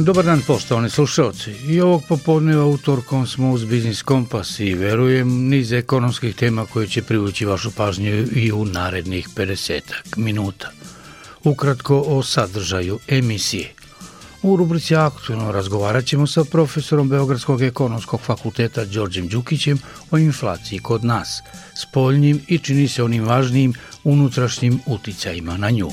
Dobar dan poštovani slušalci. I ovog popodneva utorkom smo uz Biznis Kompas i verujem niz ekonomskih tema koje će privući vašu pažnju i u narednih 50 minuta. Ukratko o sadržaju emisije. U rubrici Aktualno razgovarat ćemo sa profesorom Beogradskog ekonomskog fakulteta Đorđem Đukićem o inflaciji kod nas, spoljnim i čini se onim važnijim unutrašnjim uticajima na nju.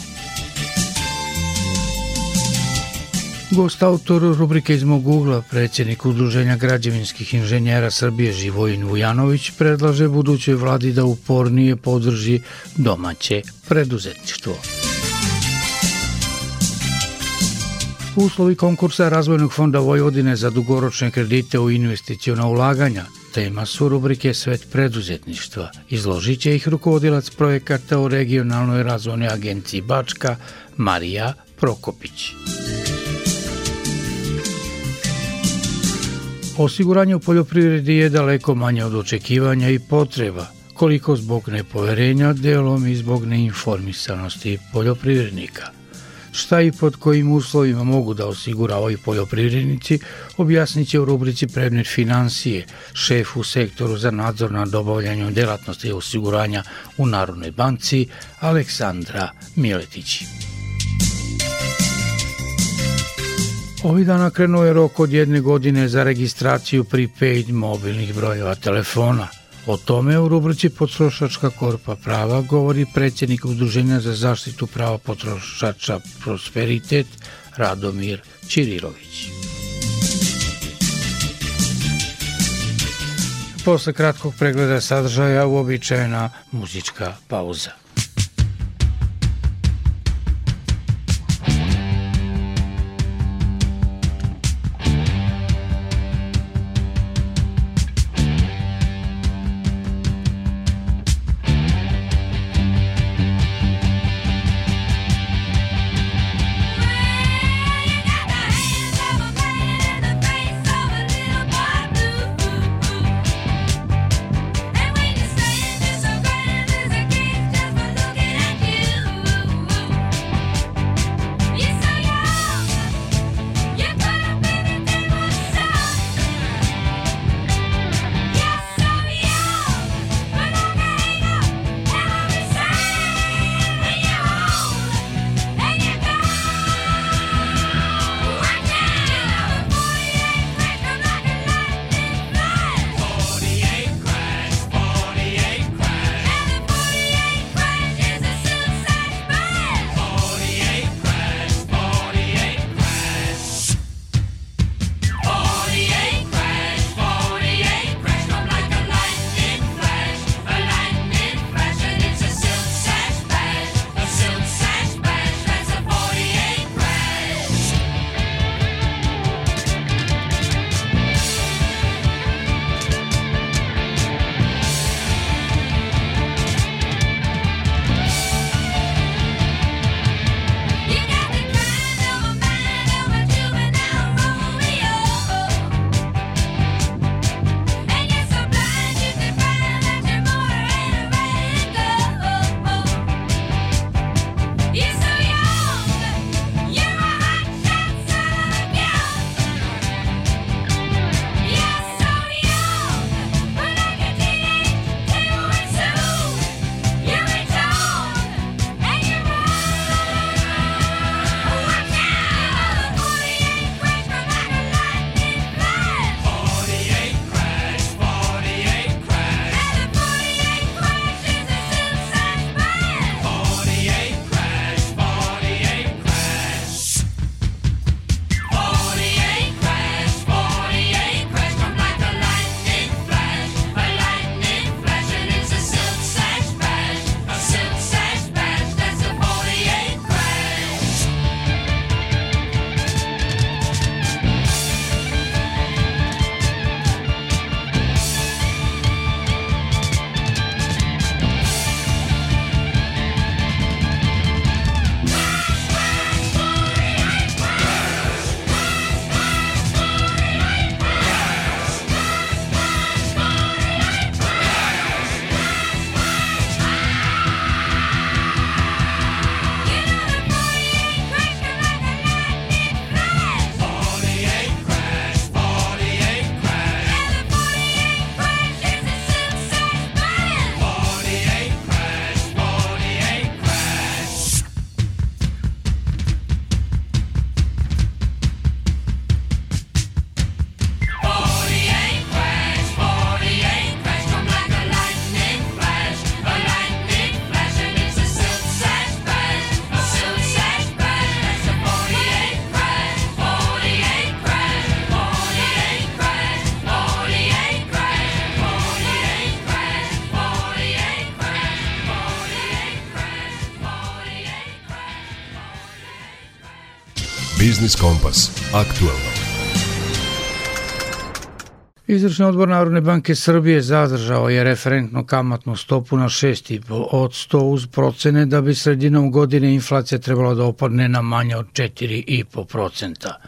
Gost autor rubrike iz mog ugla, predsjednik Udruženja građevinskih inženjera Srbije Živojin Vujanović predlaže budućoj vladi da upornije podrži domaće preduzetništvo. Uslovi konkursa Razvojnog fonda Vojvodine za dugoročne kredite u investicijona ulaganja tema su rubrike Svet preduzetništva. Izložit će ih rukovodilac projekata u regionalnoj razvojnoj agenciji Bačka Marija Prokopić. Osiguranje u poljoprivredi je daleko manje od očekivanja i potreba, koliko zbog nepoverenja, delom i zbog neinformisanosti poljoprivrednika. Šta i pod kojim uslovima mogu da osiguravaju poljoprivrednici, objasnit će u rubrici Predmet financije, šef u sektoru za nadzor nad obavljanjem delatnosti osiguranja u Narodnoj banci, Aleksandra Miletići. Ovih dana krenuo je rok od jedne godine za registraciju prepaid mobilnih brojeva telefona. O tome u rubrici Potrošačka korpa prava govori predsjednik Udruženja za zaštitu prava potrošača Prosperitet Radomir Ćirilović. Posle kratkog pregleda sadržaja uobičajena muzička pauza. Biznis Kompas. Aktualno. Izvršni odbor Narodne banke Srbije zadržao je referentnu kamatnu stopu na 6,5 od 100 uz procene da bi sredinom godine inflacija trebala da opadne na manje od 4,5 procenta.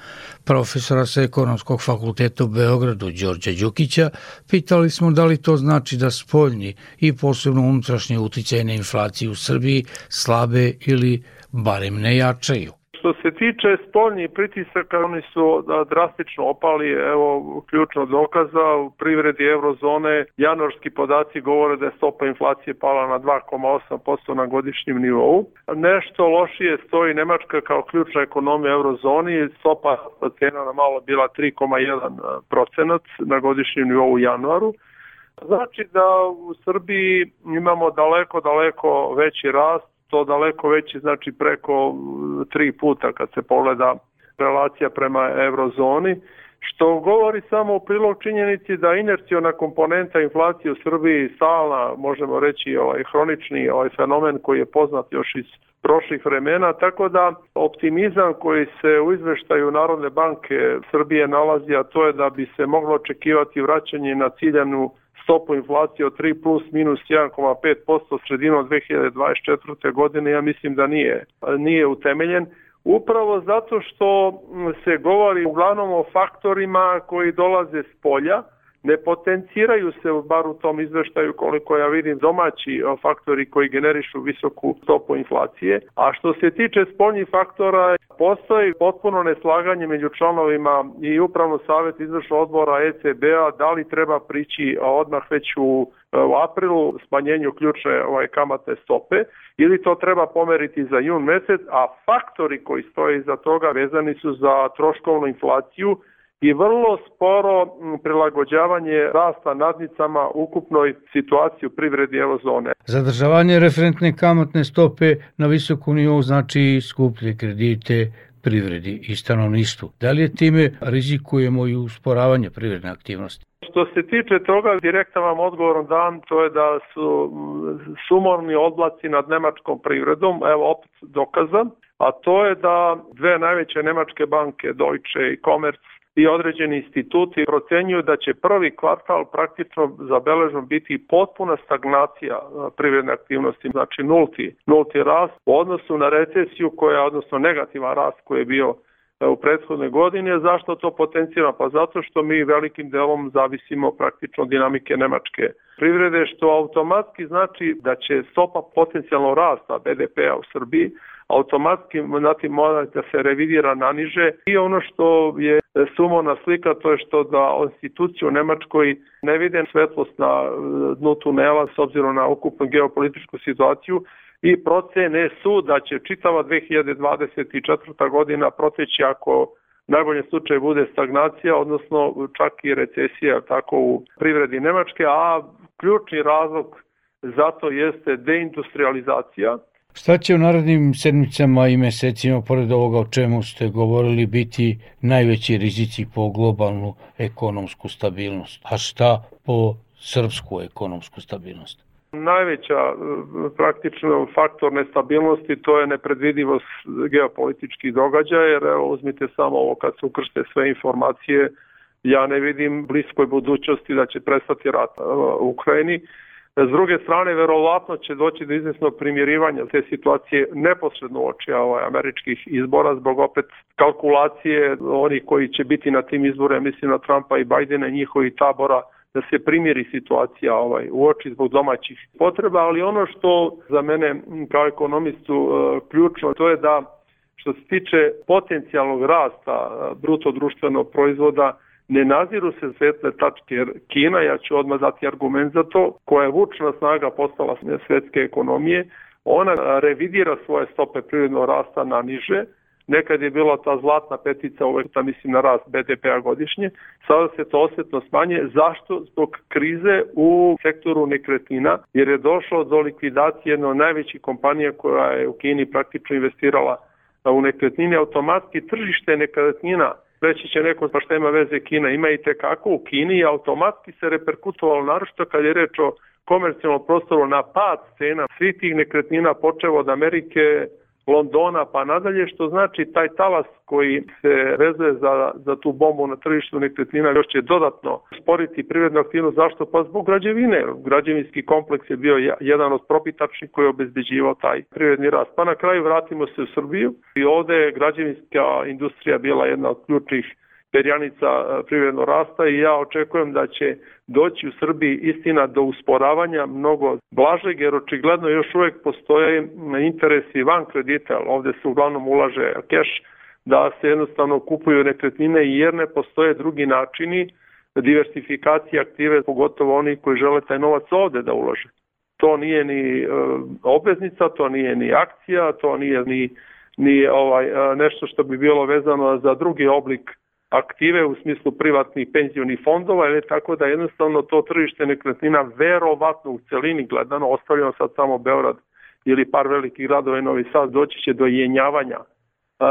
Profesora sa ekonomskog fakulteta u Beogradu, Đorđa Đukića, pitali smo da li to znači da spoljni i posebno unutrašnje uticaje na inflaciju u Srbiji slabe ili barem ne jačaju. Što se tiče spoljnih pritisaka, oni su drastično opali, evo ključno dokaza, u privredi eurozone januarski podaci govore da je stopa inflacije pala na 2,8% na godišnjem nivou. Nešto lošije stoji Nemačka kao ključna ekonomija eurozoni, stopa cena na malo bila 3,1% na godišnjem nivou u januaru. Znači da u Srbiji imamo daleko, daleko veći rast to daleko veći, znači preko tri puta kad se pogleda relacija prema eurozoni, što govori samo u prilog činjenici da inercijona komponenta inflacije u Srbiji stalna, možemo reći, ovaj hronični ovaj fenomen koji je poznat još iz prošlih vremena, tako da optimizam koji se u izveštaju Narodne banke Srbije nalazi, a to je da bi se moglo očekivati vraćanje na ciljanu stopu inflacije od 3 plus minus 1,5% sredinom 2024. godine, ja mislim da nije, nije utemeljen. Upravo zato što se govori uglavnom o faktorima koji dolaze s polja, ne potenciraju se bar u tom izveštaju koliko ja vidim domaći faktori koji generišu visoku stopu inflacije. A što se tiče spoljnih faktora, postoji potpuno neslaganje među članovima i upravno savjet izvršnog odbora ECB-a da li treba prići odmah već u u aprilu smanjenju ključne ovaj, kamatne stope ili to treba pomeriti za jun mesec, a faktori koji stoje iza toga vezani su za troškovnu inflaciju i vrlo sporo prilagođavanje rasta nadnicama ukupnoj situaciji u privredi eurozone. Zadržavanje referentne kamatne stope na visokom nivou znači skuplje kredite privredi i stanovništvu. Da li je time rizikujemo i usporavanje privredne aktivnosti? Što se tiče toga, direktan vam odgovorom dan, to je da su sumorni odlaci nad nemačkom privredom, evo opet dokazan, a to je da dve najveće nemačke banke, Deutsche i Commerz, i određeni instituti procenjuju da će prvi kvartal praktično zabeležen biti potpuna stagnacija privredne aktivnosti, znači nulti, nulti rast u odnosu na recesiju koja, odnosno negativan rast koji je bio u prethodne godine. Zašto to potencijama? Pa zato što mi velikim delom zavisimo praktično dinamike nemačke privrede, što automatski znači da će stopa potencijalno rasta BDP-a u Srbiji automatski zatim mora da se revidira na niže i ono što je sumona slika to je što da institucije u Nemačkoj ne vide svetlost na e, dnu tunela s obzirom na ukupnu geopolitičku situaciju i procene su da će čitava 2024. godina proteći ako najbolje slučaj bude stagnacija, odnosno čak i recesija tako u privredi Nemačke, a ključni razlog zato jeste deindustrializacija, Šta će u narednim sedmicama i mesecima, pored ovoga o čemu ste govorili, biti najveći rizici po globalnu ekonomsku stabilnost, a šta po srpsku ekonomsku stabilnost? Najveća e, praktično faktor nestabilnosti to je nepredvidivost geopolitičkih događaja, jer evo uzmite samo ovo kad se ukršte sve informacije, ja ne vidim bliskoj budućnosti da će prestati rat e, u Ukrajini S druge strane, verovatno će doći do izvesnog primjerivanja te situacije neposredno oči ovaj, američkih izbora zbog opet kalkulacije onih koji će biti na tim izborima, mislim na Trumpa i Bajdena i njihovi tabora, da se primjeri situacija ovaj, u oči zbog domaćih potreba, ali ono što za mene kao ekonomistu e, ključno, to je da što se tiče potencijalnog rasta e, bruto društvenog proizvoda, ne naziru se svetle tačke, jer Kina, ja ću odmah dati argument za to, koja je vučna snaga postala svetske ekonomije, ona revidira svoje stope prirodnog rasta na niže, nekad je bila ta zlatna petica, uvek ta mislim na rast BDP-a godišnje, sada se to osjetno smanje. Zašto? Zbog krize u sektoru nekretnina, jer je došlo do likvidacije jedne od najvećih kompanija koja je u Kini praktično investirala u nekretnine, automatski tržište nekretnina reći će neko pa šta ima veze Kina, ima i tekako u Kini automatski se reperkutovalo naročito kad je reč o komercijalnom prostoru na pad cena svih tih nekretnina počeo od Amerike, Londona pa nadalje, što znači taj talas koji se vezuje za, za tu bombu na tržištu nekretnina još će dodatno sporiti privrednu aktivnost. Zašto? Pa zbog građevine. Građevinski kompleks je bio jedan od propitačnih koji je obezbeđivao taj privredni rast. Pa na kraju vratimo se u Srbiju i ovde je građevinska industrija bila jedna od ključnih perjanica e, privrednog rasta i ja očekujem da će doći u Srbiji istina do usporavanja mnogo blažeg, jer očigledno još uvek postoje interesi van kredita, ovde se uglavnom ulaže keš, da se jednostavno kupuju nekretnine jer ne postoje drugi načini diversifikacije aktive, pogotovo oni koji žele taj novac ovde da ulože. To nije ni e, obveznica, to nije ni akcija, to nije ni, ni ovaj e, nešto što bi bilo vezano za drugi oblik aktive u smislu privatnih penzionih fondova, ili tako da jednostavno to tržište nekretnina verovatno u celini gledano, ostavljeno sad samo Beograd ili par velikih gradova i Novi Sad, doći će do jenjavanja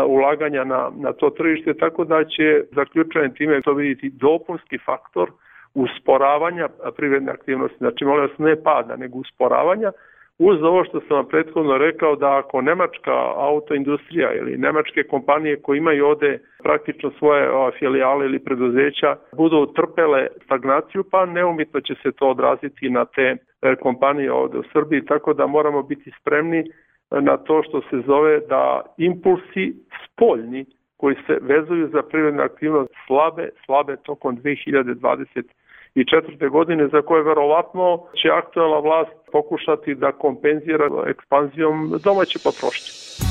ulaganja na, na to tržište, tako da će zaključajem time to vidjeti dopunski faktor usporavanja privredne aktivnosti. Znači, molim vas, ne pada, nego usporavanja, uz ovo što sam vam prethodno rekao da ako nemačka autoindustrija ili nemačke kompanije koje imaju ovde praktično svoje filijale ili preduzeća budu trpele stagnaciju, pa neumitno će se to odraziti na te e, kompanije ovde u Srbiji, tako da moramo biti spremni na to što se zove da impulsi spoljni koji se vezuju za privrednu aktivnost slabe, slabe tokom 2020 i četvrte godine za koje verovatno će aktualna vlast pokušati da kompenzira ekspanzijom domaće potrošnje.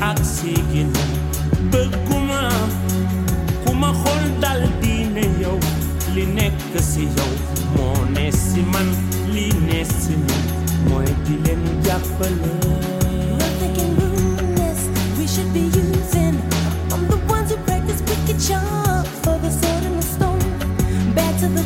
Ak ginnaaw bëgguma ku ma dal di yow li nekk si yow moo ne si man li ne si mooy di leen jàppale. I'm the ones who practice wicked charms for the sword and the stone. Bad to the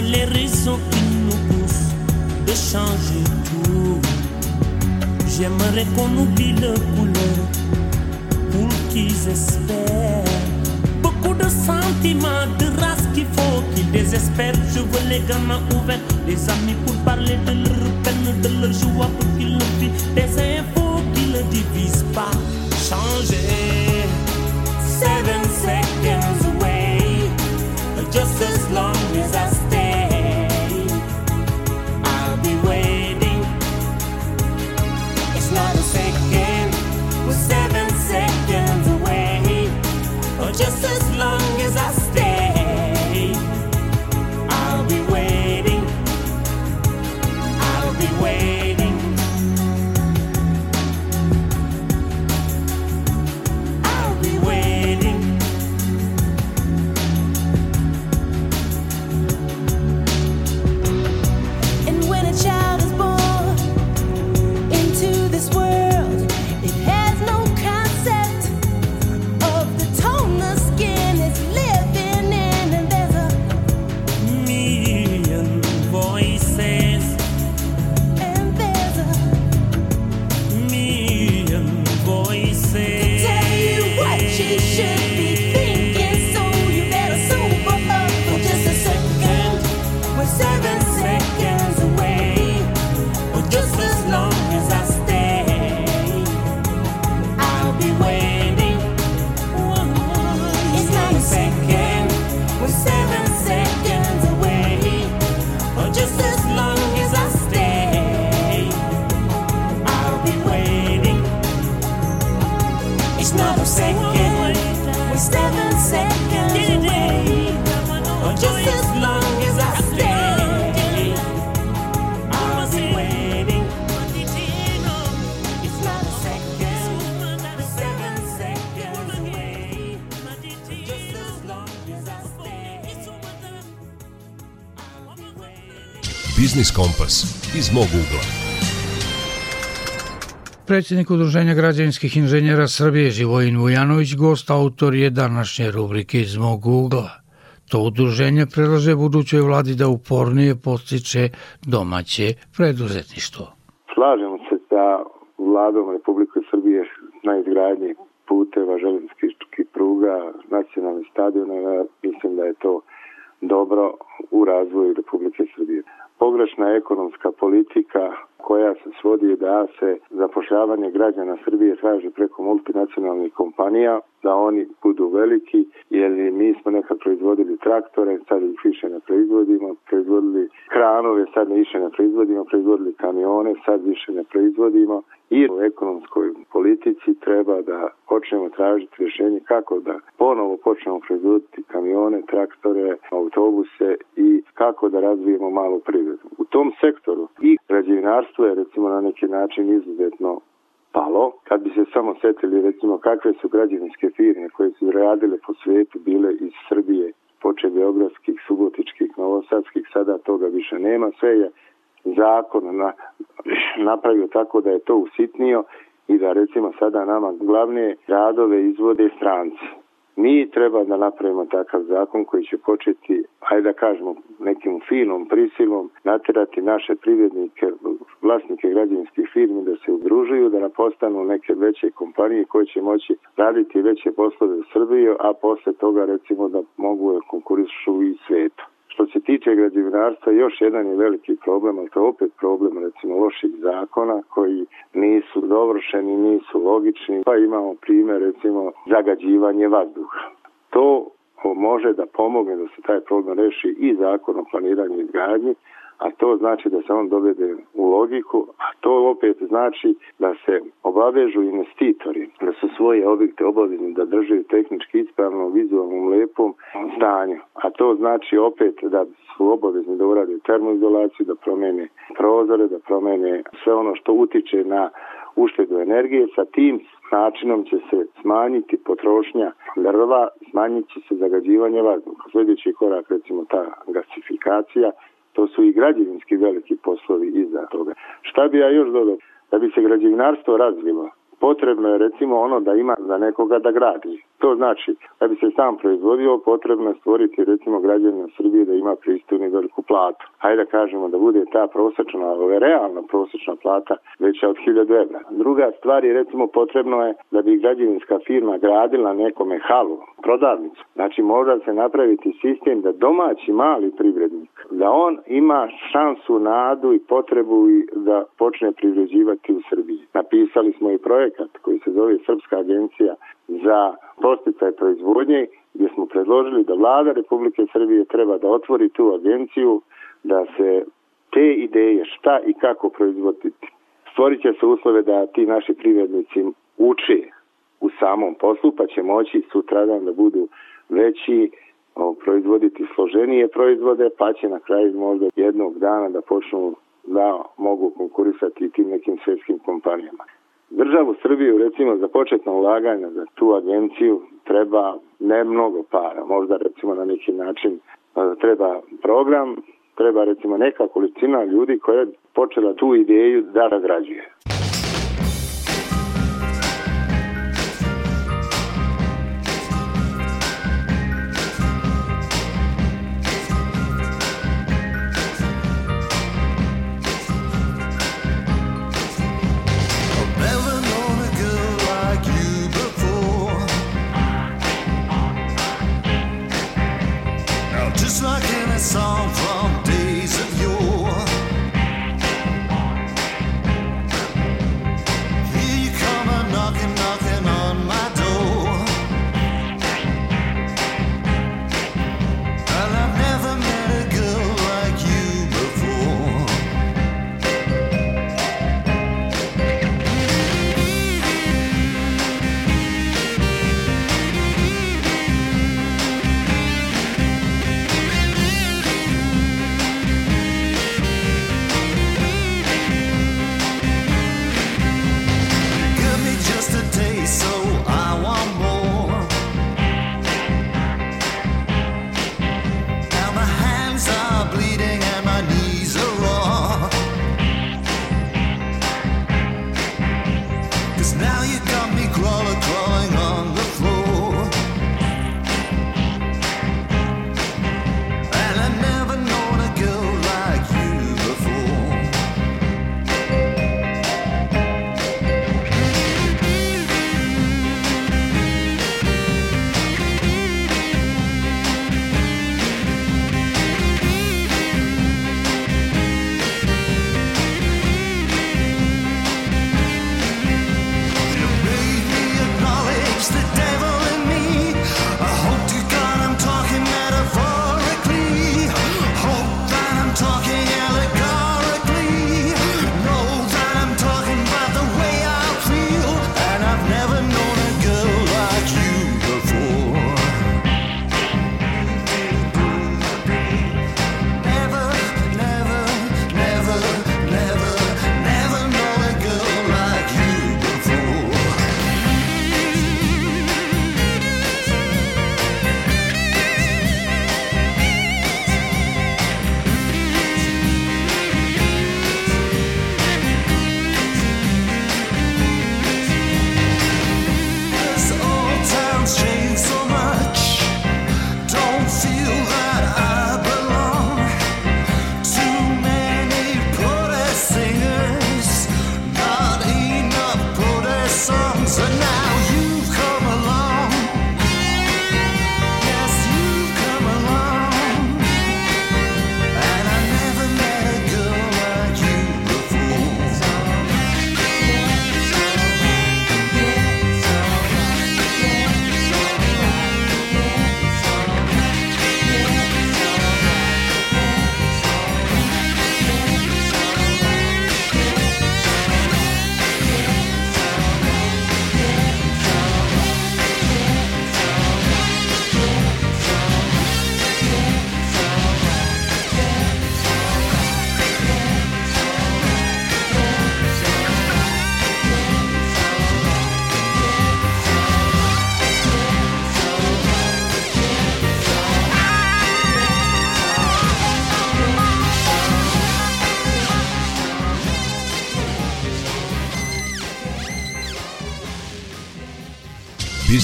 Les raisons qui nous poussent de changer tout. J'aimerais qu'on oublie le couleur pour qu'ils espèrent. Beaucoup de sentiments, de race qu'il faut qu'ils désespèrent. Je veux les gamins ouverts, les amis pour parler de leur peine, de leur joie pour qu'ils le vivent. Des infos qui ne divisent pas. Changer. Biznis Kompas iz mog ugla. Predsjednik Udruženja građevinskih inženjera Srbije Živojin Vujanović gost autor je današnje rubrike iz mog ugla. To udruženje predlaže budućoj vladi da upornije postiče domaće preduzetništvo. Slažemo se sa vladom Republike Srbije na izgradnji puteva, željezničkih pruga, nacionalnih stadiona. Mislim da je to dobro u razvoju Republike Srbije. Pogrešna ekonomska politika koja se svodi da se zapošljavanje građana Srbije traži preko multinacionalnih kompanija, da oni budu veliki, jer mi smo nekad proizvodili traktore, sad ih više ne proizvodimo, proizvodili kranove, sad ne više ne proizvodimo, proizvodili kamione, sad više ne proizvodimo i u ekonomskoj politici treba da počnemo tražiti rješenje kako da ponovo počnemo proizvoditi kamione, traktore, autobuse i kako da razvijemo malu privredu. U tom sektoru i građevinarstvo je recimo na neki način izuzetno palo. Kad bi se samo setili recimo kakve su građevinske firme koje su radile po svijetu bile iz Srbije, poče beogradskih, subotičkih, novosadskih, sada toga više nema. Sve je zakon na, napravio tako da je to usitnio i da recimo sada nama glavne radove izvode stranci. Mi treba da napravimo takav zakon koji će početi, hajde da kažemo, nekim finom prisilom naterati naše privrednike, vlasnike građevinskih firmi da se udružuju, da postanu neke veće kompanije koje će moći raditi veće poslove u Srbiji, a posle toga recimo da mogu da konkurišu i svetu. Što se tiče građevinarstva, još jedan je veliki problem, ali to je opet problem recimo loših zakona koji nisu dovršeni, nisu logični, pa imamo primjer recimo zagađivanje vazduha. To može da pomogne da se taj problem reši i zakon o planiranju i izgradnji, a to znači da se on dovede u logiku, a to opet znači da se obavežu investitori, da su svoje objekte obavezni da drže tehnički ispravno, vizualnom, lepom stanju. A to znači opet da su obavezni da urade termoizolaciju, da promene prozore, da promene sve ono što utiče na uštedu energije. Sa tim načinom će se smanjiti potrošnja drva, smanjit će se zagađivanje vazduha. Sljedeći korak, recimo ta gasifikacija, to su i građevinski veliki poslovi iza toga. Šta bi ja još dodao? Da bi se građevinarstvo razvilo, potrebno je recimo ono da ima za nekoga da gradi. To znači, da bi se sam proizvodio, potrebno je stvoriti recimo građanima Srbije da ima pristojnu i veliku platu. Hajde da kažemo da bude ta prosečna, ove realna prosečna plata veća od 1000 evra. Druga stvar je recimo potrebno je da bi građevinska firma gradila nekome halu, prodavnicu. Znači mora se napraviti sistem da domaći mali privrednik, da on ima šansu, nadu i potrebu i da počne privređivati u Srbiji. Napisali smo i projekat koji se zove Srpska agencija za posticaj proizvodnje gdje smo predložili da vlada Republike Srbije treba da otvori tu agenciju da se te ideje šta i kako proizvoditi. Stvorit će se uslove da ti naši privrednici uče u samom poslu pa će moći sutradan da budu veći proizvoditi složenije proizvode pa će na kraju možda jednog dana da počnu da mogu konkurisati tim nekim svjetskim kompanijama. Državu Srbiju recimo za početno ulaganje za tu agenciju treba ne mnogo para, možda recimo na neki način treba program, treba recimo neka količina ljudi koja je počela tu ideju da razrađuje.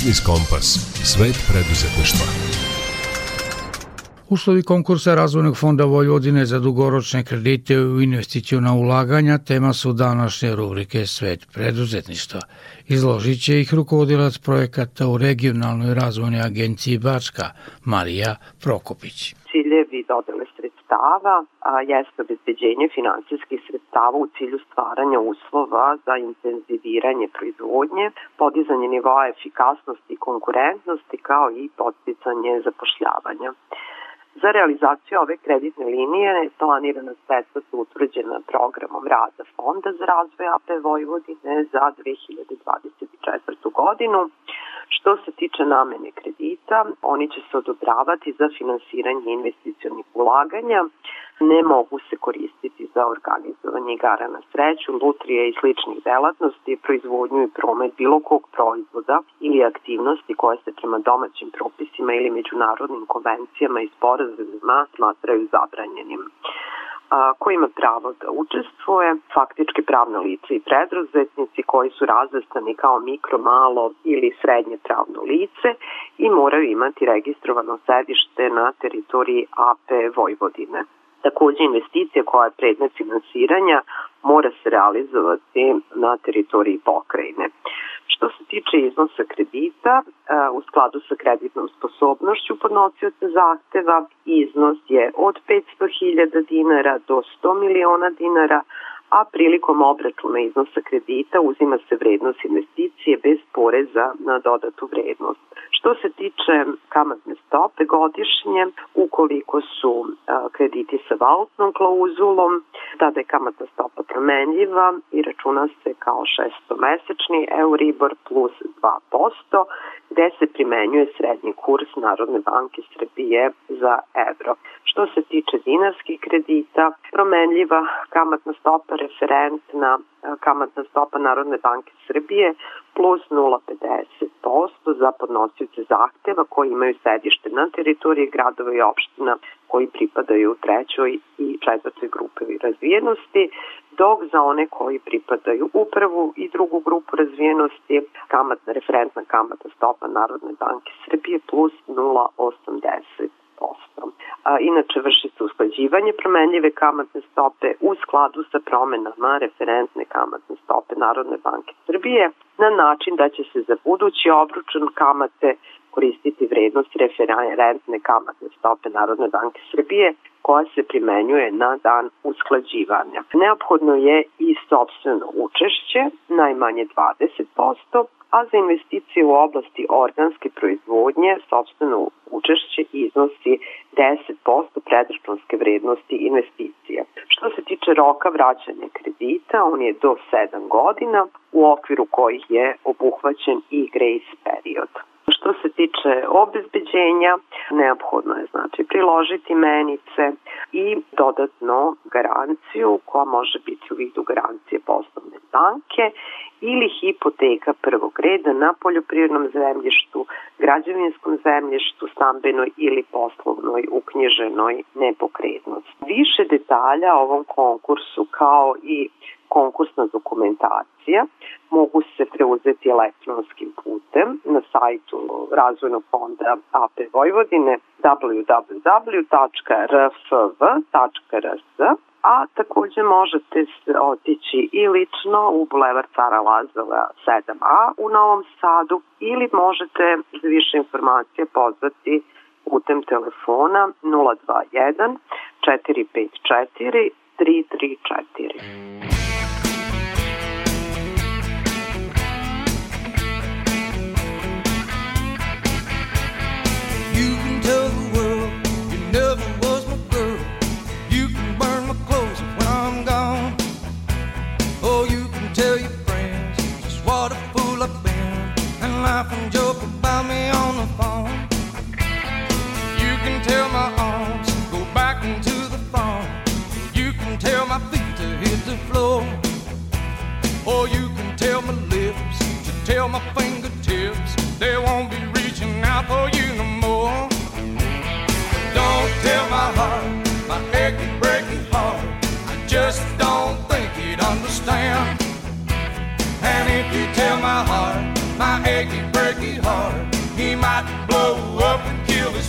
Biznis Kompas. Svet preduzetništva. Uslovi konkursa Razvojnog fonda Vojvodine za dugoročne kredite u investicijona ulaganja tema su današnje rubrike Svet preduzetništva. Izložit će ih rukovodilac projekata u regionalnoj razvojnoj agenciji Bačka, Marija Prokopić. ciljevi dodele sredstava a, jeste obezbeđenje finansijskih sredstava u cilju stvaranja uslova za intenziviranje proizvodnje, podizanje nivoa efikasnosti i konkurentnosti kao i podsticanje zapošljavanja. Za realizaciju ove kreditne linije planirana sredstva su utvrđena programom rada Fonda za razvoj AP Vojvodine za 2024. godinu. Što se tiče namene kredita, oni će se odobravati za finansiranje investicionih ulaganja, ne mogu se koristiti za organizovanje igara na sreću, lutrije i sličnih delatnosti, proizvodnju i promet bilo kog proizvoda ili aktivnosti koje se prema domaćim propisima ili međunarodnim konvencijama i sporazumima smatraju zabranjenim a, ko ima pravo da učestvuje, faktički pravno lice i preduzetnici koji su razvrstani kao mikro, malo ili srednje pravno lice i moraju imati registrovano sedište na teritoriji AP Vojvodine. Takođe, investicija koja je predmet finansiranja mora se realizovati na teritoriji pokrajine. Što se tiče iznosa kredita, u skladu sa kreditnom sposobnošću podnosioca zahteva, iznos je od 500.000 dinara do 100 miliona dinara, a prilikom obračuna iznosa kredita uzima se vrednost investicije bez poreza na dodatu vrednost. Što se tiče kamatne stope godišnje, ukoliko su krediti sa valutnom klauzulom, tada je kamatna stopa promenljiva i računa se kao šestomesečni Euribor plus 2%, gde se primenjuje srednji kurs Narodne banke Srbije za evro. Što se tiče dinarskih kredita, promenljiva kamatna stopa referentna kamatna stopa Narodne banke Srbije plus 0,50% za podnosioce zahteva koji imaju sedište na teritoriji gradova i opština koji pripadaju trećoj i četvrtoj grupe razvijenosti, dok za one koji pripadaju u prvu i drugu grupu razvijenosti kamatna referentna kamatna stopa Narodne banke Srbije plus 0,80%. A, inače vrši se usklađivanje promenljive kamatne stope u skladu sa promenama referentne kamatne stope Narodne banke Srbije na način da će se za budući obručan kamate koristiti vrednost referentne kamatne stope Narodne banke Srbije koja se primenjuje na dan usklađivanja. Neophodno je i sobstveno učešće, najmanje 20%, a za investicije u oblasti organske proizvodnje sobstveno učešće iznosi 10% predračunske vrednosti investicije. Što se tiče roka vraćanja kredita, on je do 7 godina, u okviru kojih je obuhvaćen i grace period. Što se tiče obezbeđenja, neophodno je znači priložiti menice i dodatno garanciju koja može biti u vidu garancije poslovne banke ili hipoteka prvog reda na poljoprivrednom zemljištu, građevinskom zemljištu, stambenoj ili poslovnoj uknjiženoj nepokretnosti. Više detalja o ovom konkursu kao i konkursna dokumentacija mogu se preuzeti elektronskim putem na sajtu Razvojnog fonda AP Vojvodine www.rfv.rs a takođe možete otići i lično u Bulevar Cara Lazara 7a u Novom Sadu ili možete za više informacije pozvati putem telefona 021 454 334. Laugh and joke about me on the phone. You can tell my arms go back into the phone. You can tell my feet to hit the floor. Or you can tell my lips to tell my fingertips they won't be reaching out for you no more. Don't tell my heart, my achy, breaking heart. I just don't think he'd understand. And if you tell my heart.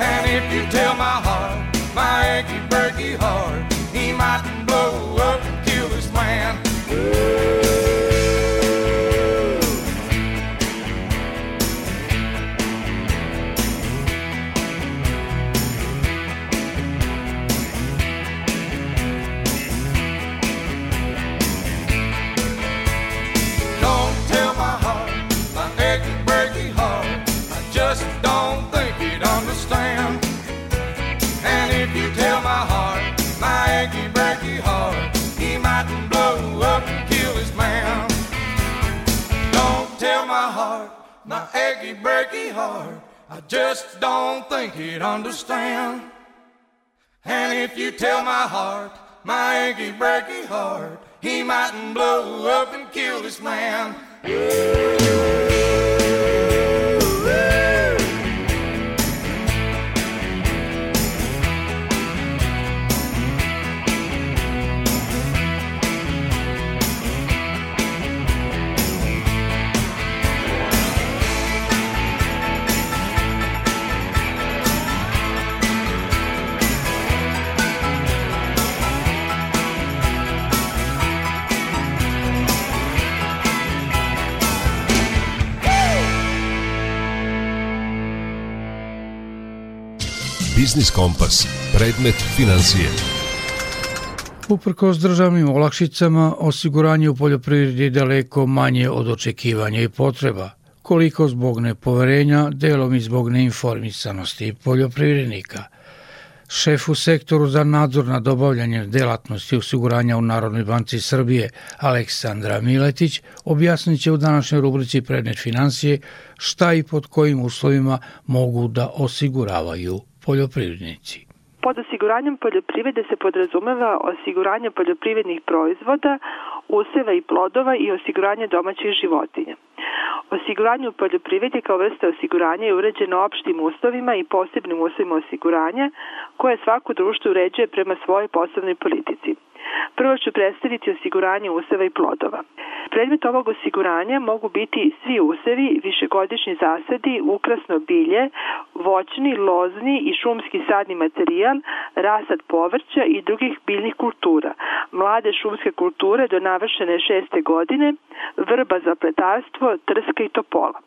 And if you tell my heart, my achy, breaky heart, achy, breaky heart. I just don't think he'd understand. And if you tell my heart, my achy, breaky heart, he mightn't blow up and kill this man. Biznis Kompas. Predmet financije. Uprkos državnim olakšicama, osiguranje u poljoprivredi je daleko manje od očekivanja i potreba, koliko zbog nepoverenja, delom i zbog neinformisanosti poljoprivrednika. Šef u sektoru za nadzor nad obavljanjem delatnosti osiguranja u Narodnoj banci Srbije, Aleksandra Miletić, objasnit će u današnjoj rubrici Predmet financije šta i pod kojim uslovima mogu da osiguravaju poljoprivrednici. Pod osiguranjem poljoprivrede se podrazumeva osiguranje poljoprivrednih proizvoda, useva i plodova i osiguranje domaćih životinja. Osiguranje u poljoprivredi kao vrsta osiguranja je uređeno opštim uslovima i posebnim uslovima osiguranja koje svako društvo uređuje prema svojoj poslovnoj politici. Prvo ću predstaviti osiguranje useva i plodova. Predmet ovog osiguranja mogu biti svi usevi, višegodišnji zasadi, ukrasno bilje, voćni, lozni i šumski sadni materijal, rasad povrća i drugih biljnih kultura, mlade šumske kulture do navršene šeste godine, vrba za pletarstvo, trska i topola.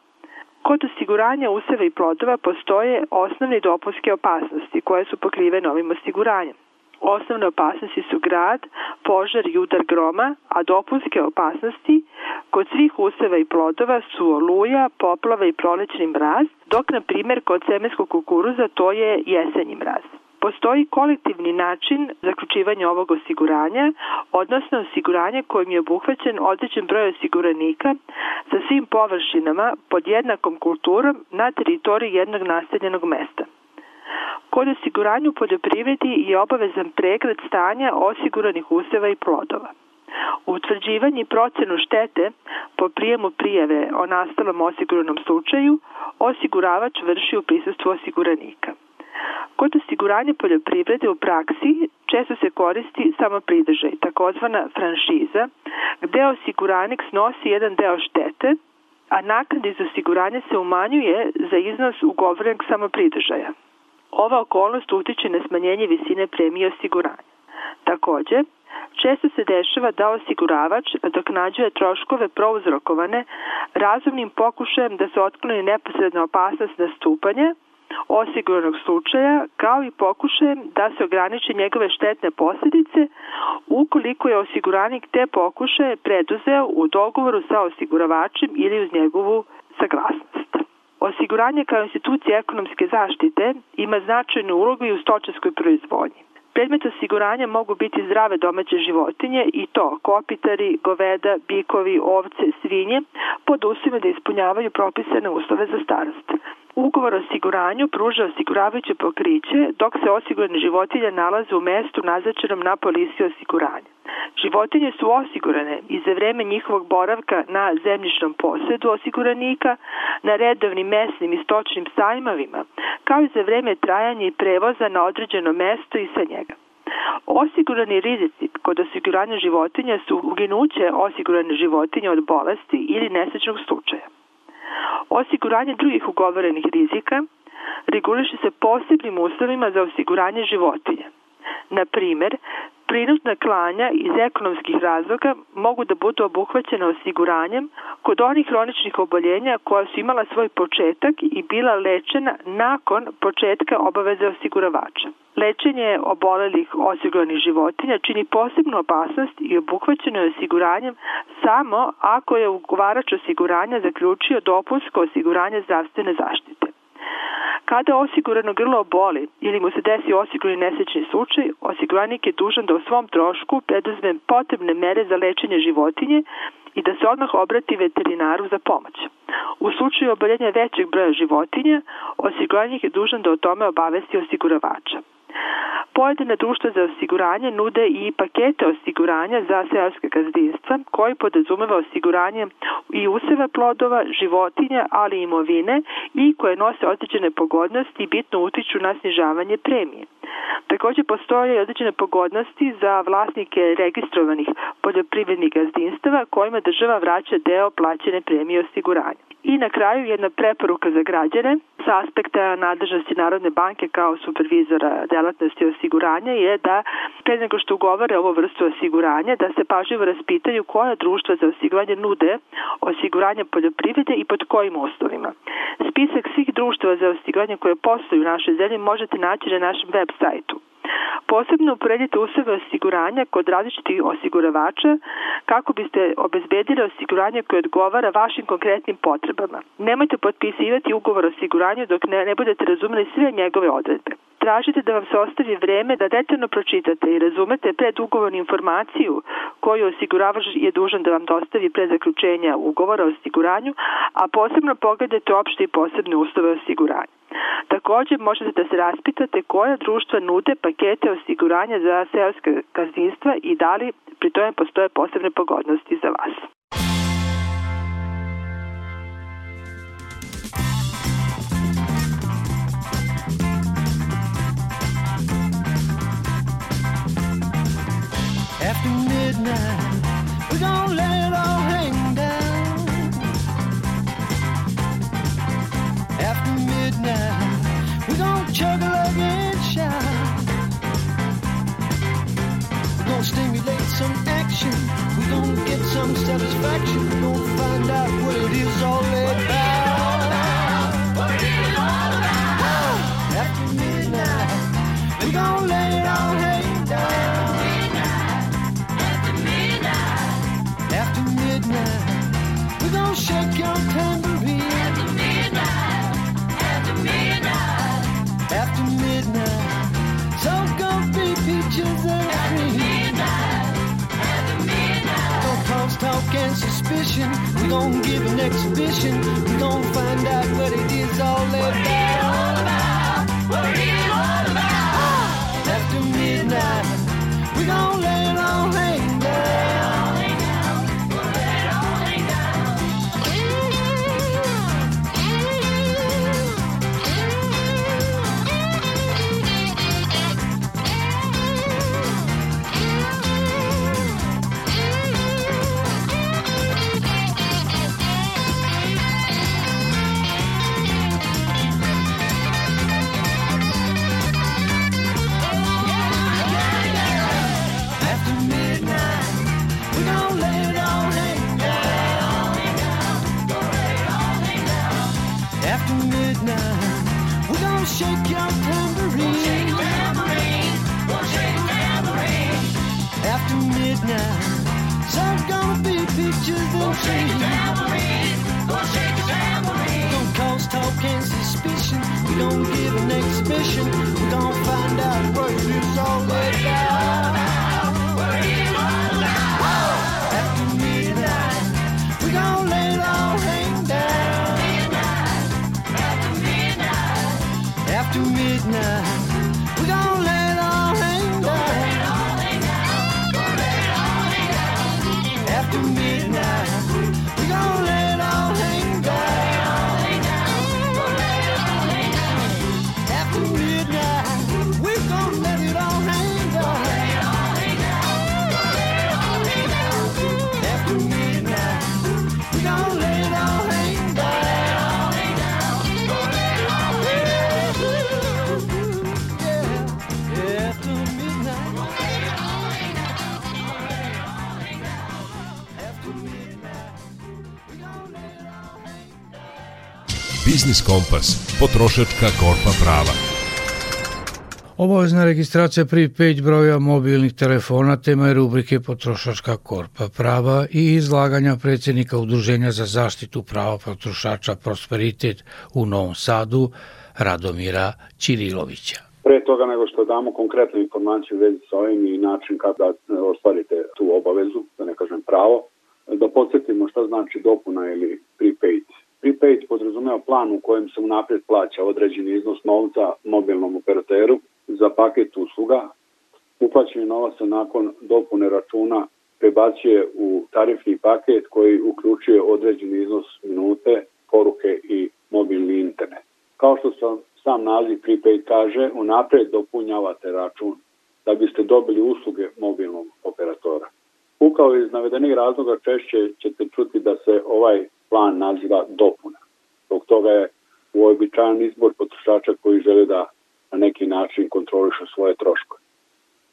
Kod osiguranja useva i plodova postoje osnovne dopunske opasnosti koje su pokrivene ovim osiguranjem. Osnovne opasnosti su grad, požar i udar groma, a dopunske opasnosti kod svih useva i plodova su oluja, poplava i prolećni mraz, dok na primjer kod semenskog kukuruza to je jesenji mraz. Postoji kolektivni način zaključivanja ovog osiguranja, odnosno osiguranje kojim je obuhvaćen određen broj osiguranika sa svim površinama pod jednakom kulturom na teritoriji jednog naseljenog mesta. Kod osiguranja u poljoprivredi je obavezan pregled stanja osiguranih useva i plodova. Utvrđivanje i procenu štete po prijemu prijave o nastalom osiguranom slučaju osiguravač vrši u prisustvu osiguranika. Kod osiguranja poljoprivrede u praksi često se koristi samo pridržaj, takozvana franšiza, gde osiguranik snosi jedan deo štete, a naknad iz osiguranja se umanjuje za iznos ugovorenog samopridržaja. Ova okolnost utiče na smanjenje visine premije osiguranja. Takođe, često se dešava da osiguravač nadoknađuje troškove prouzrokovane razumnim pokušajem da se otkloni neposredna opasnost nastupanja, osiguranog slučaja, kao i pokušajem da se ograniče njegove štetne posljedice ukoliko je osiguranik te pokušaje preduzeo u dogovoru sa osiguravačem ili uz njegovu saglasnost. Osiguranje kao institucija ekonomske zaštite ima značajnu ulogu i u stočarskoj proizvodnji. Predmet osiguranja mogu biti zdrave domaće životinje i to kopitari, goveda, bikovi, ovce, svinje, pod uslovima da ispunjavaju propisane uslove za starost. Ugovor o osiguranju pruža osiguravajuće pokriće dok se osigurane životinje nalaze u mestu naznačenom na polisi osiguranja. Životinje su osigurane i za vreme njihovog boravka na zemljišnom posedu osiguranika, na redovnim mesnim i stočnim sajmovima, kao i za vreme trajanja i prevoza na određeno mesto i sa njega. Osigurani rizici kod osiguranja životinja su uginuće osigurane životinje od bolesti ili nesrećnog slučaja. Osiguranje drugih ugovorenih rizika reguliše se posebnim uslovima za osiguranje životinja. Na primer, prinutna klanja iz ekonomskih razloga mogu da budu obuhvaćena osiguranjem kod onih hroničnih oboljenja koja su imala svoj početak i bila lečena nakon početka obaveze osiguravača. Lečenje obolelih osiguranih životinja čini posebnu opasnost i obuhvaćeno je osiguranjem samo ako je ugovarač osiguranja zaključio dopunsko osiguranje zdravstvene zaštite. Kada osigurano grlo boli ili mu se desi osigurani nesrećni slučaj, osiguranik je dužan da u svom trošku preduzme potrebne mere za lečenje životinje i da se odmah obrati veterinaru za pomoć. U slučaju oboljenja većeg broja životinja, osiguranik je dužan da o tome obavesti osiguravača. Pojedine društva za osiguranje nude i pakete osiguranja za seoske gazdinstva koji podrazumeva osiguranje i useva plodova, životinja, ali i imovine i koje nose određene pogodnosti i bitno utiču na snižavanje premije. Takođe postoje određene pogodnosti za vlasnike registrovanih poljoprivrednih gazdinstava kojima država vraća deo plaćene premije osiguranja. I na kraju jedna preporuka za građane sa aspekta nadležnosti Narodne banke kao supervizora delatnosti osiguranja je da pre nego što ugovore ovo vrstu osiguranja da se pažljivo raspitaju koja društva za osiguranje nude osiguranje poljoprivrede i pod kojim uslovima. Spisak svih društava za osiguranje koje postoju u našoj zemlji možete naći na našem web sajtu. Posebno uporedite uslove osiguranja kod različitih osiguravača kako biste obezbedili osiguranje koje odgovara vašim konkretnim potrebama. Nemojte potpisivati ugovor o osiguranju dok ne, ne budete razumeli sve njegove odredbe. Tražite da vam se ostavi vreme da detaljno pročitate i razumete predugovornu informaciju koju osiguravač je dužan da vam dostavi pre zaključenja ugovora o osiguranju, a posebno pogledajte opšte i posebne uslove osiguranja. Takođe možete da se raspitate koja društva nude pakete osiguranja za seoske gazdinstva i da li pri tome postoje posebne pogodnosti za vas. After midnight, we're gonna let it all hang down. After midnight, we're gonna chug a lug and shout. We're gonna stimulate some action. We're gonna get some satisfaction. We're gonna find out what it is all about. What it is all about? After midnight, we're gonna let After midnight, we're let it all hang. After midnight, Biznis Kompas, potrošačka korpa prava. Obavezna registracija prepaid broja mobilnih telefona tema je rubrike Potrošačka korpa prava i izlaganja predsjednika Udruženja za zaštitu prava potrošača Prosperitet u Novom Sadu, Radomira Ćirilovića. Pre toga nego što damo konkretnu informaciju u vezi sa ovim i način kada ostvarite tu obavezu, da ne kažem pravo, da podsjetimo šta znači dopuna ili prepaid. Prepaid podrazumeva plan u kojem se unapred plaća određeni iznos novca mobilnom operateru za paket usluga. Uplaćeni novac se nakon dopune računa prebacuje u tarifni paket koji uključuje određeni iznos minute, poruke i mobilni internet. Kao što sam sam naziv prepaid kaže, unapred dopunjavate račun da biste dobili usluge mobilnog operatora. Upravo iz navedenih razloga češće ćete čuti da se ovaj plan naziva dopuna. Zbog toga je uobičajan izbor potrošača koji žele da na neki način kontrolišu svoje troškove.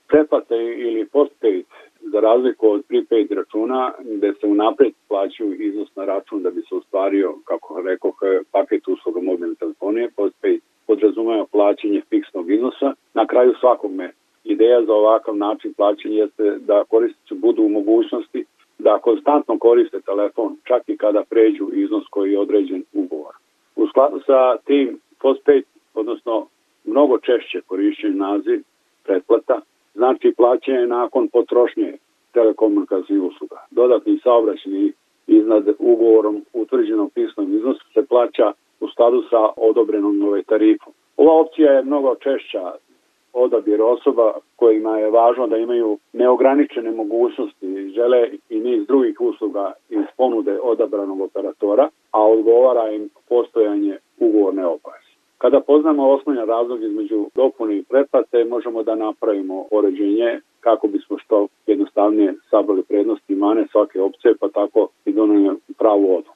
Pretplate ili postpaid, za razliku od prepaid računa, gde se unapred plaćaju iznos na račun da bi se ostvario, kako rekao, paket usluga mobilne telefonije, postpaid podrazumeva plaćanje fiksnog iznosa. Na kraju svakog me ideja za ovakav način plaćanja jeste da korisnici budu u mogućnosti da konstantno koriste telefon, čak i kada pređu iznos koji je određen ugovor. U skladu sa tim postpaid, odnosno mnogo češće korišćen naziv pretplata, znači plaćanje nakon potrošnje telekomunikacijnih usluga. Dodatni saobraćeni iznad ugovorom utvrđenom fiksnom iznosu se plaća u skladu sa odobrenom nove tarifom. Ova opcija je mnogo češća odabir osoba kojima je važno da imaju neograničene mogućnosti, žele i niz drugih usluga iz ponude odabranog operatora, a odgovara im postojanje ugovorne obaveze. Kada poznamo osnovni razlog između dopune i pretplate, možemo da napravimo poređenje kako bismo što jednostavnije sabrali prednosti i mane svake opcije, pa tako i donijeli pravu odluku.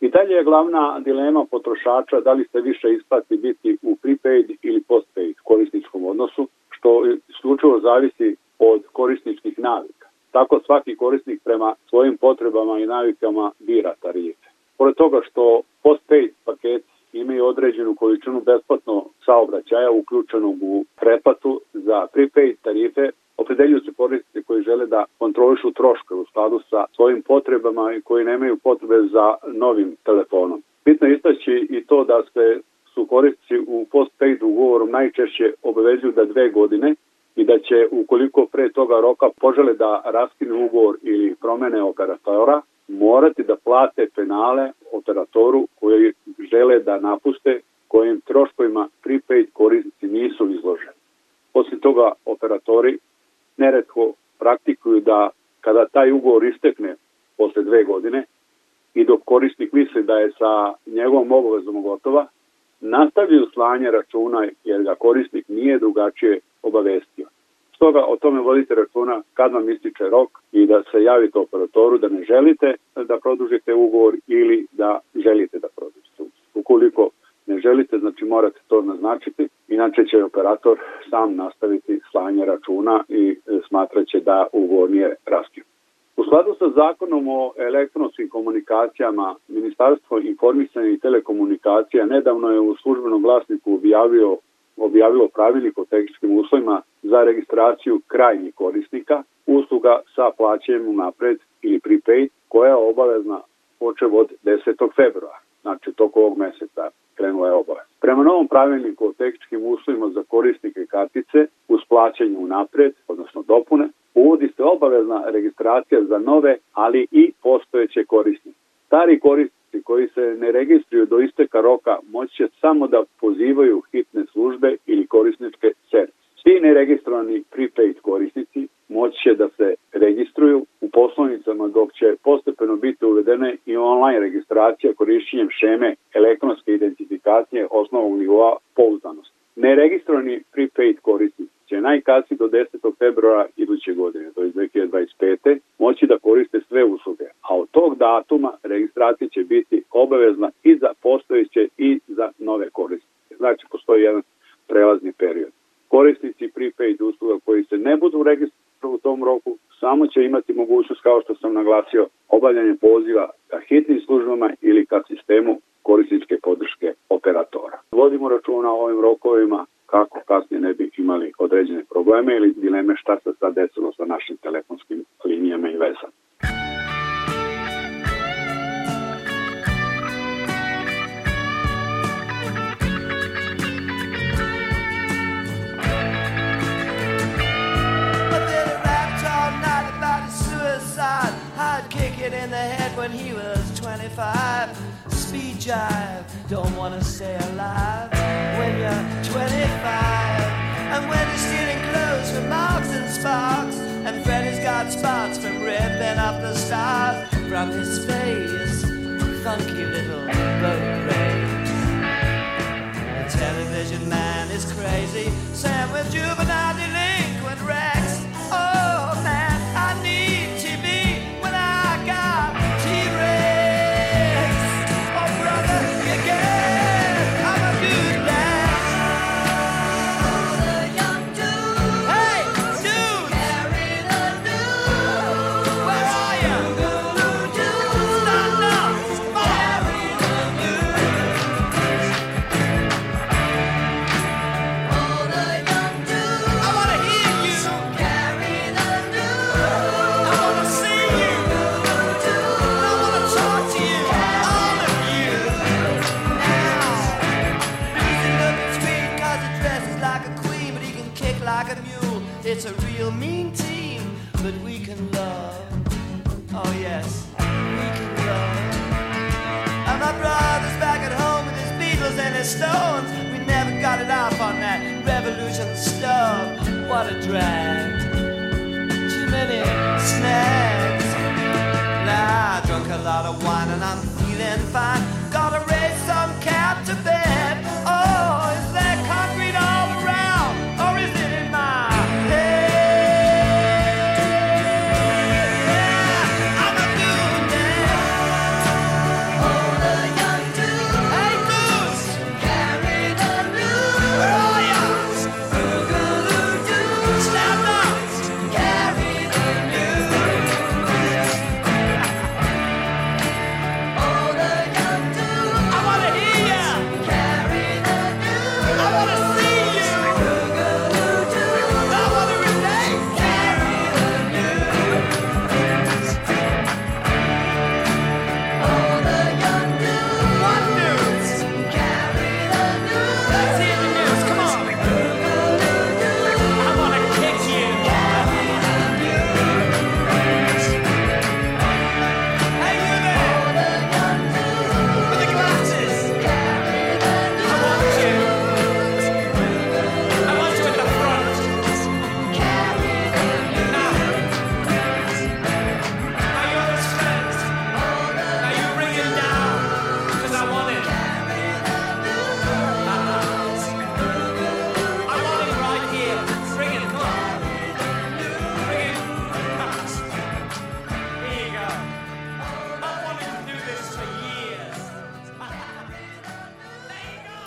I dalje je glavna dilema potrošača da li se više isplati biti u prepaid ili postpaid korisničkom odnosu, što isključivo zavisi od korisničkih navika. Tako svaki korisnik prema svojim potrebama i navikama bira tarife. Pored toga što postpaid paket imaju određenu količinu besplatno saobraćaja uključenog u pretplatu za prepaid tarife opredeljuju se korisnici koji žele da kontrolišu troške u skladu sa svojim potrebama i koji nemaju potrebe za novim telefonom. Bitno je istaći i to da se su korisnici u postpaid ugovorom najčešće obavezuju da dve godine i da će ukoliko pre toga roka požele da raskinu ugovor ili promene operatora, morati da plate penale operatoru koji žele da napuste kojim troškovima prepaid korisnici nisu izloženi. Poslije toga operatori neretko praktikuju da kada taj ugovor istekne posle dve godine i dok korisnik misli da je sa njegovom obavezom gotova, nastavljaju slanje računa jer ga korisnik nije drugačije obavestio. Stoga o tome vodite računa kad vam ističe rok i da se javite operatoru da ne želite da produžite ugovor ili da želite da produžite. Ukoliko ne želite, znači morate to naznačiti, inače će operator sam nastaviti slanje računa i e, smatraće da ugovor nije raskinut. U skladu sa zakonom o elektronskim komunikacijama, Ministarstvo informisanja i telekomunikacija nedavno je u službenom glasniku objavio objavilo pravilnik o tehničkim uslovima za registraciju krajnjih korisnika usluga sa plaćanjem unapred ili prepaid koja je obavezna počev od 10. februara, znači toko ovog meseca krenula je obavez. Prema novom pravilniku o tehničkim uslovima za korisnike kartice uz plaćanje unapred, odnosno dopune, uvodi se obavezna registracija za nove, ali i postojeće korisnike. Stari korisnici koji se ne registruju do isteka roka moći će samo da pozivaju hitne službe ili korisničke servise. Svi neregistrovani prepaid korisnici moći će da se registruju u poslovnicama dok će postepeno biti uvedene i online registracija korišćenjem šeme elektronske identifikacije osnovnog nivoa pouzdanosti. Neregistrovani prepaid korisnici će najkasnije do 10. februara iduće godine, to je 2025. moći da koriste sve usluge, a od tog datuma registracija će biti obavezna i za postojeće i za nove korisnike. Znači, postoji jedan prelazni period. Korisnici prepaid usluga koji se ne budu registrovali u tom roku samo će imati mogućnost, kao što sam naglasio, obavljanje poziva ka hitnim službama ili ka sistemu korisničke podrške operatora. Vodimo računa o ovim rokovima kako kasnije ne bi imali određene probleme ili dileme šta se sad desilo sa našim telefonskim linijama i vezama. 25. Speed jive, don't wanna stay alive when you're 25. And when you're stealing clothes from Marks and Sparks, and Freddy's got spots from ripping up the stars from his face. Funky little boat race. The television man is crazy, Sam with juvenile delinquent Rex.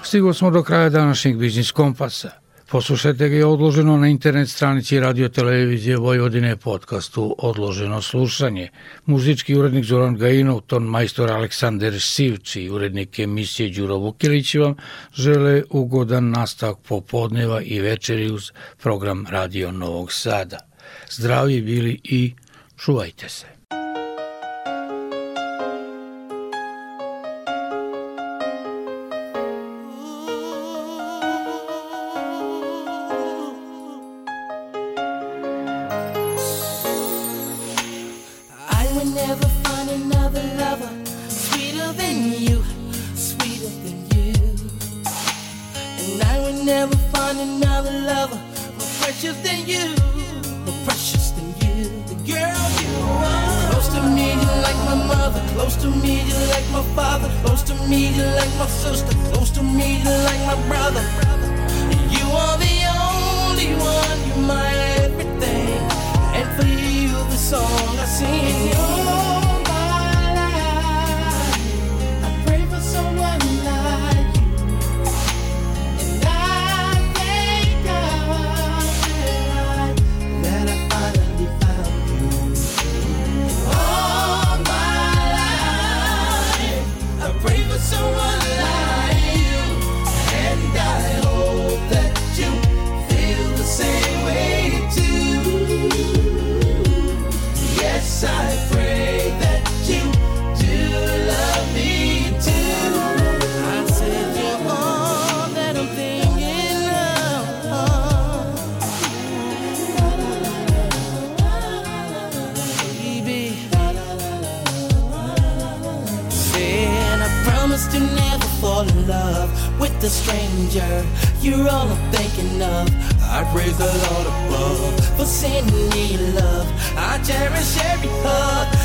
Stigli smo do kraja današnjeg Biznis Kompasa. Poslušajte ga je odloženo na internet stranici Radio Televizije Vojvodine podcastu Odloženo slušanje. Muzički urednik Zoran Gajinov, ton majstor Aleksandar Sivci i urednik emisije Đuro Vukilić vam žele ugodan nastavak popodneva i večeri uz program Radio Novog Sada. Zdravi bili i čuvajte se. Never find another lover more precious than you, more precious than you. The girl you are. Close to me, you're like my mother. Close to me, you're like my father. Close to me, you're like my sister. Close to me, you're like my brother. You are the only one, you're my everything. And for you, the song I sing. A stranger. You're all I'm thinking of. I praise the Lord above for sending me love. I cherish every hug.